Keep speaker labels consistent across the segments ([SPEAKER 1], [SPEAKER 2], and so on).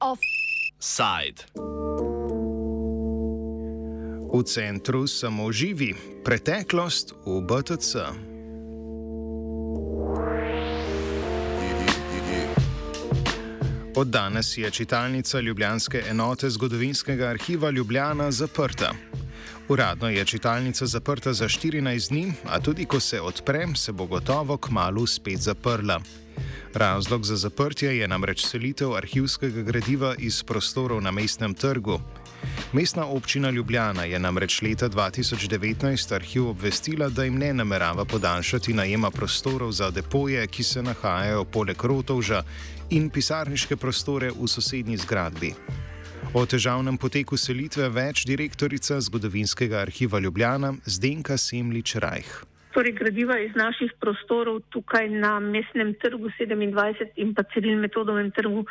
[SPEAKER 1] Offside.
[SPEAKER 2] V centru samo živi, preteklost v BTC. Od danes je čitalnica Ljubljanske enote zgodovinskega arhiva Ljubljana zaprta. Uradno je čitalnica zaprta za 14 dni, a tudi ko se odpre, se bo gotovo k malu spet zaprla. Razlog za zaprtje je namreč selitev arhivskega gradiva iz prostorov na mestnem trgu. Mestna občina Ljubljana je namreč leta 2019 arhiv obvestila, da jim ne namerava podaljšati najema prostorov za depoje, ki se nahajajo poleg Rotovža in pisarniške prostore v sosednji zgradbi. O težavnem poteku selitve več direktorica zgodovinskega arhiva Ljubljana Zdenka Semlič Rajh.
[SPEAKER 3] Torej, gradiva iz naših prostorov tukaj na mestnem trgu 27 in pa Ciril metodovem trgu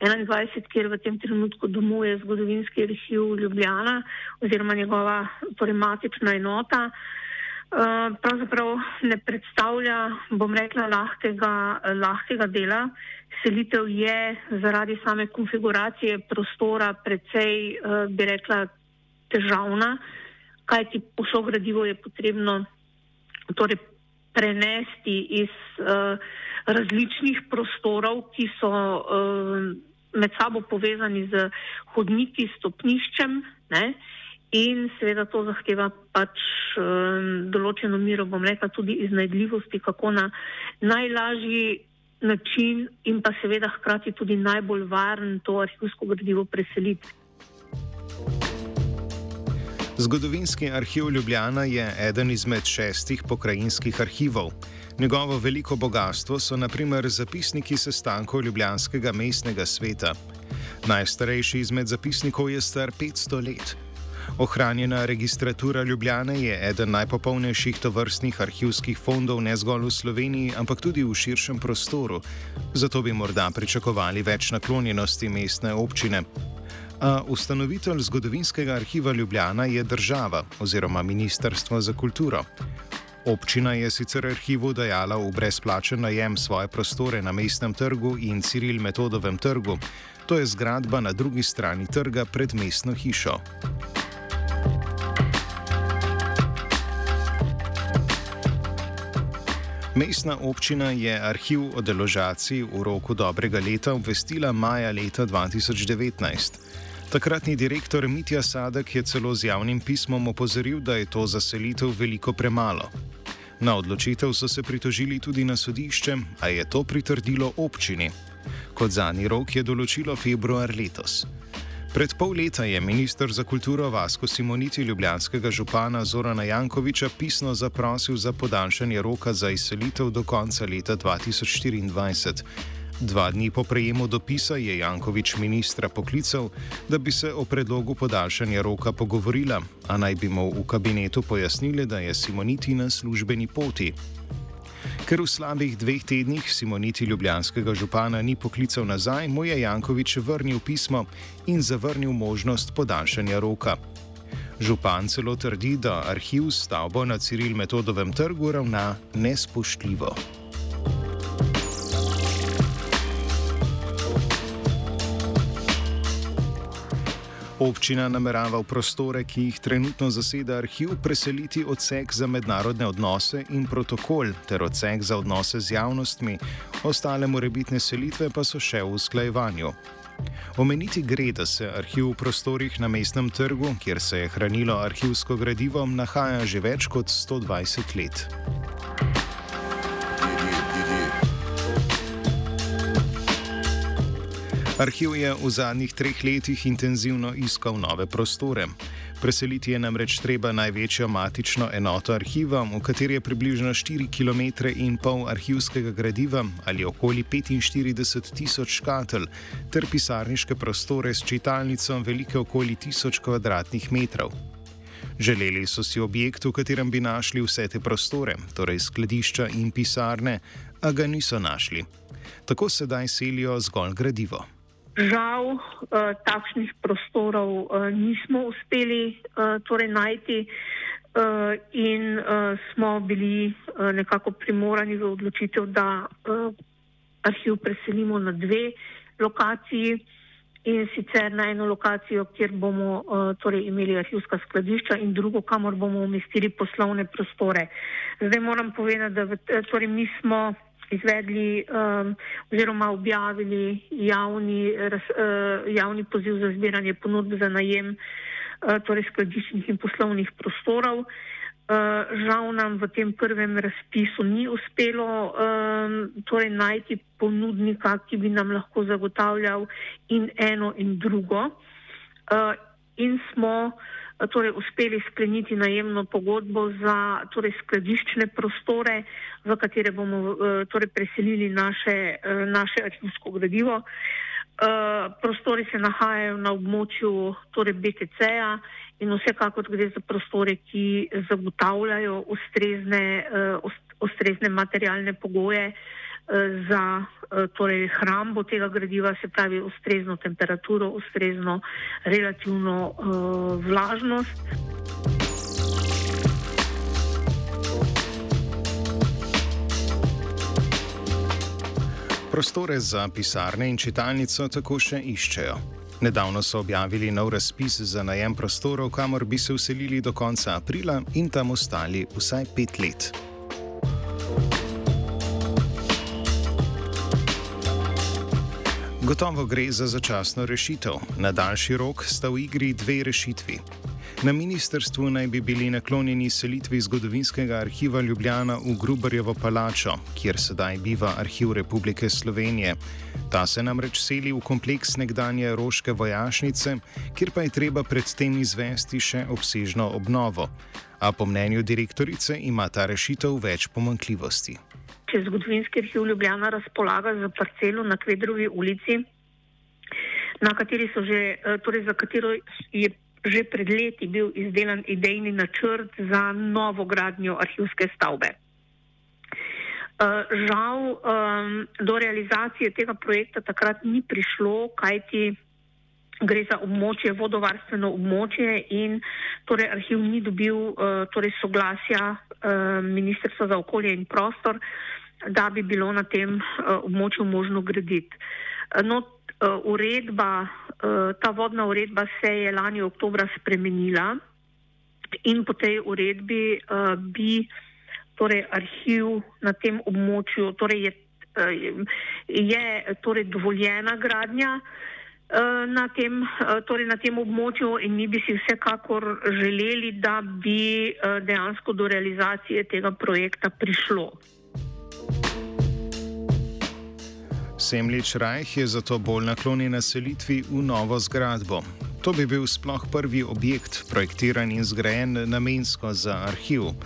[SPEAKER 3] 21, kjer v tem trenutku domuje zgodovinski arhiv Ljubljana oziroma njegova torej, matična enota. Uh, pravzaprav ne predstavlja, bom rekla, lahkega, lahkega dela. Selitev je zaradi same konfiguracije prostora precej, uh, bi rekla, težavna, kajti pošlo gradivo je potrebno torej prenesti iz uh, različnih prostorov, ki so uh, med sabo povezani z hodniki, stopniščem. Ne? In seveda to zahteva pač um, določeno miro, bom rekla, tudi iznajdljivosti, kako na najlažji način in pa seveda hkrati tudi najbolj varen to arhivsko gradivo preseliti.
[SPEAKER 2] Zgodovinski arhiv Ljubljana je eden izmed šestih pokrajinskih arhivov. Njegovo veliko bogatstvo so naprimer zapisniki sestankov Ljubljanskega mestnega sveta. Najstarejši izmed zapisnikov je star 500 let. Ohranjena registratura Ljubljane je eden najpopolnejših tovrstnih arhivskih fondov ne zgolj v Sloveniji, ampak tudi v širšem prostoru. Zato bi morda pričakovali več naklonjenosti mestne občine. A ustanovitelj zgodovinskega arhiva Ljubljana je država oziroma Ministrstvo za kulturo. Občina je sicer arhivu dajala v brezplačen najem svoje prostore na mestnem trgu in Ciril metodovem trgu, to je zgradba na drugi strani trga pred mestno hišo. Mestna občina je arhiv o deložaciji v roku dobrega leta obvestila maja leta 2019. Takratni direktor Mitja Sadek je celo z javnim pismom opozoril, da je to za selitev veliko premalo. Na odločitev so se pritožili tudi na sodišče, a je to pritrdilo občini. Kot zadnji rok je določilo februar letos. Pred pol leta je ministr za kulturo Vasko Simoniti ljubljanskega župana Zorana Jankoviča pisno zaprosil za podaljšanje roka za izselitev do konca leta 2024. Dva dni po prejemu dopisa je Jankovič ministra poklical, da bi se o predlogu podaljšanja roka pogovorila, a naj bi mu v kabinetu pojasnili, da je Simoniti na službeni poti. Ker v slabih dveh tednih Simoniti ljubljanskega župana ni poklical nazaj, mu je Jankovič vrnil pismo in zavrnil možnost podaljšanja roka. Župan celo trdi, da arhiv stavbo na Ciril metodovem trgu ravna nespoštljivo. Občina namerava v prostore, ki jih trenutno zaseda arhiv, preseliti odsek za mednarodne odnose in protokol ter odsek za odnose z javnostmi, ostale morebitne selitve pa so še v usklajevanju. Omeniti gre, da se arhiv v prostorih na mestnem trgu, kjer se je hranilo arhivsko gradivo, nahaja že več kot 120 let. Arhiv je v zadnjih treh letih intenzivno iskal nove prostore. Preseliti je namreč treba največjo matično enoto arhiva, v kateri je približno 4 km in pol arhivskega gradiva ali okoli 45 tisoč škatelj, ter pisarniške prostore s čitalnico velike okoli 1000 km2. Želeli so si objekt, v katerem bi našli vse te prostore, torej skladišča in pisarne, a ga niso našli. Tako sedaj selijo zgolj gradivo.
[SPEAKER 3] Žal, uh, takšnih prostorov uh, nismo uspeli uh, torej najti. uh, in uh, smo bili uh, nekako primorani v odločitev, da uh, arhiv preselimo na dve lokaciji in sicer na eno lokacijo, kjer bomo uh, torej imeli arhivska skladišča in drugo, kamor bomo umestili poslovne prostore. Zdaj moram povedati, da v, torej mi smo izvedli um, oziroma objavili javni, raz, uh, javni poziv za zbiranje ponudb za najem uh, torej skladiščnih in poslovnih prostorov. Uh, žal nam v tem prvem razpisu ni uspelo um, torej najti ponudnika, ki bi nam lahko zagotavljal in eno in drugo. Uh, in smo uh, torej uspeli skleniti najemno pogodbo za torej skladiščne prostore, v katere bomo uh, torej preselili naše, uh, naše arhivsko gradivo. Prostori se nahajajo na območju torej BTC-ja in vsekakor gre za prostore, ki zagotavljajo ustrezne, ustrezne materialne pogoje za uh, torej hrambo tega gradiva, se pravi ustrezno temperaturo, ustrezno relativno uh, vlažnost.
[SPEAKER 2] Prostore za pisarne in čitalnico tako še iščejo. Nedavno so objavili nov razpis za najem prostorov, kamor bi se uselili do konca aprila in tam ostali vsaj pet let. Gotovo gre za začasno rešitev. Na daljši rok sta v igri dve rešitvi. Na ministrstvu naj bi bili naklonjeni selitvi zgodovinskega arhiva Ljubljana v Grubarjevo palačo, kjer sedaj biva arhiv Republike Slovenije. Ta se namreč seli v kompleks nekdanje roške vojašnice, kjer pa je treba predtem izvesti še obsežno obnovo. A po mnenju direktorice ima ta rešitev več pomankljivosti.
[SPEAKER 3] Če zgodovinski arhiv Ljubljana razpolaga za parcelo na Kvedrovi ulici, na kateri so že, eh, torej za katero je že pred leti bil izdelan idejni načrt za novo gradnjo arhivske stavbe. Uh, žal um, do realizacije tega projekta takrat ni prišlo, kajti gre za območje, vodovarstveno območje in torej arhiv ni dobil uh, torej soglasja Ministrstva za okolje in prostor, da bi bilo na tem uh, območju možno graditi. Uh, no, uh, uredba Eh, ta vodna uredba se je lani oktobra spremenila in po tej uredbi bi torej arhiv na tem območju, torej je, je torej dovoljena gradnja na, tem, torej na tem območju in mi bi si vsekakor želeli, da bi dejansko do realizacije tega projekta prišlo.
[SPEAKER 2] Semlič Rajh je zato bolj naklonjen selitvi v novo zgradbo. To bi bil sploh prvi objekt, projektiran in zgrajen namensko za arhiv.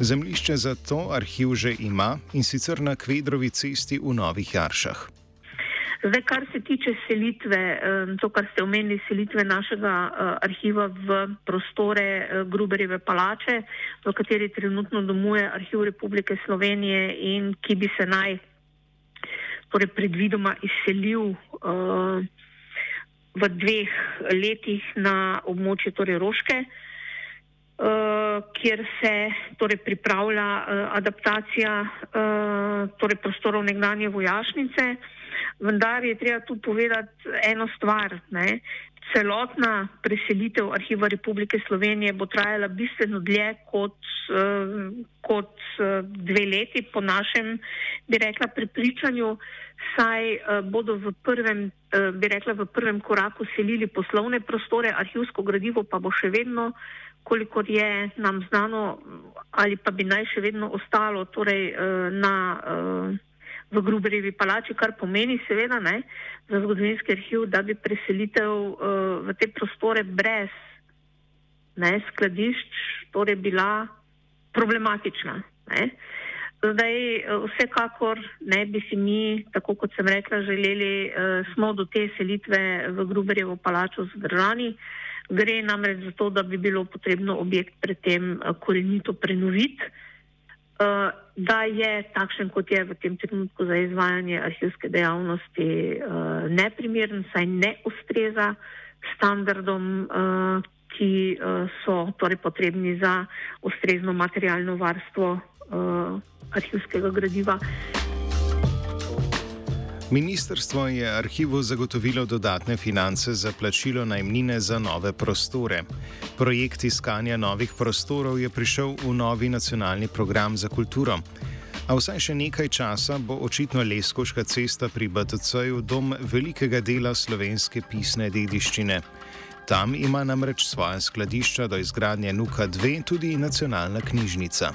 [SPEAKER 2] Zemlišče za to arhiv že ima in sicer na Kvedrovi cesti v Novih Jaršah.
[SPEAKER 3] Zdaj, kar se tiče selitve, to, kar ste omenili, selitve našega eh, arhiva v prostore eh, Gruberjeve palače, v kateri trenutno domuje arhiv Republike Slovenije in ki bi se naj torej predvidoma izselil uh, v dveh letih na območje torej Roške, uh, kjer se torej pripravlja uh, adaptacija uh, torej prostorov nekdanje vojašnice. Vendar je treba tu povedati eno stvar. Ne? Celotna preselitev arhiva Republike Slovenije bo trajala bistveno dlje kot, uh, kot uh, dve leti, po našem, bi rekla, prepričanju, saj uh, bodo v prvem, bi rekla, v prvem koraku selili poslovne prostore, arhivsko gradivo pa bo še vedno, kolikor je nam znano, ali pa bi naj še vedno ostalo torej, na. V Gruberjevi palači, kar pomeni seveda ne, za zgodovinski arhiv, da bi preselitev uh, v te prostore brez ne, skladišč torej bila problematična. Ne. Zdaj, eh, vsekakor ne bi si mi, tako kot sem rekla, želeli, uh, smo do te selitve v Gruberjevo palačo zadržani. Gre namreč za to, da bi bilo potrebno objekt predtem korenito prenoviti. Eh, da je takšen, kot je v tem trenutku za izvajanje arhivske dejavnosti, eh, neprimeren, saj ne ustreza standardom, eh, ki so torej potrebni za ustrezno materialno varstvo arhivskega gradiva.
[SPEAKER 2] Ministrstvo je arhivu zagotovilo dodatne finance za plačilo najmnine za nove prostore. Projekt iskanja novih prostorov je prišel v novi nacionalni program za kulturo. A vsaj še nekaj časa bo očitno Leskoška cesta pri BTC-ju dom velikega dela slovenske pisne dediščine. Tam ima namreč svoje skladišča do izgradnje Nuka 2 tudi nacionalna knjižnica.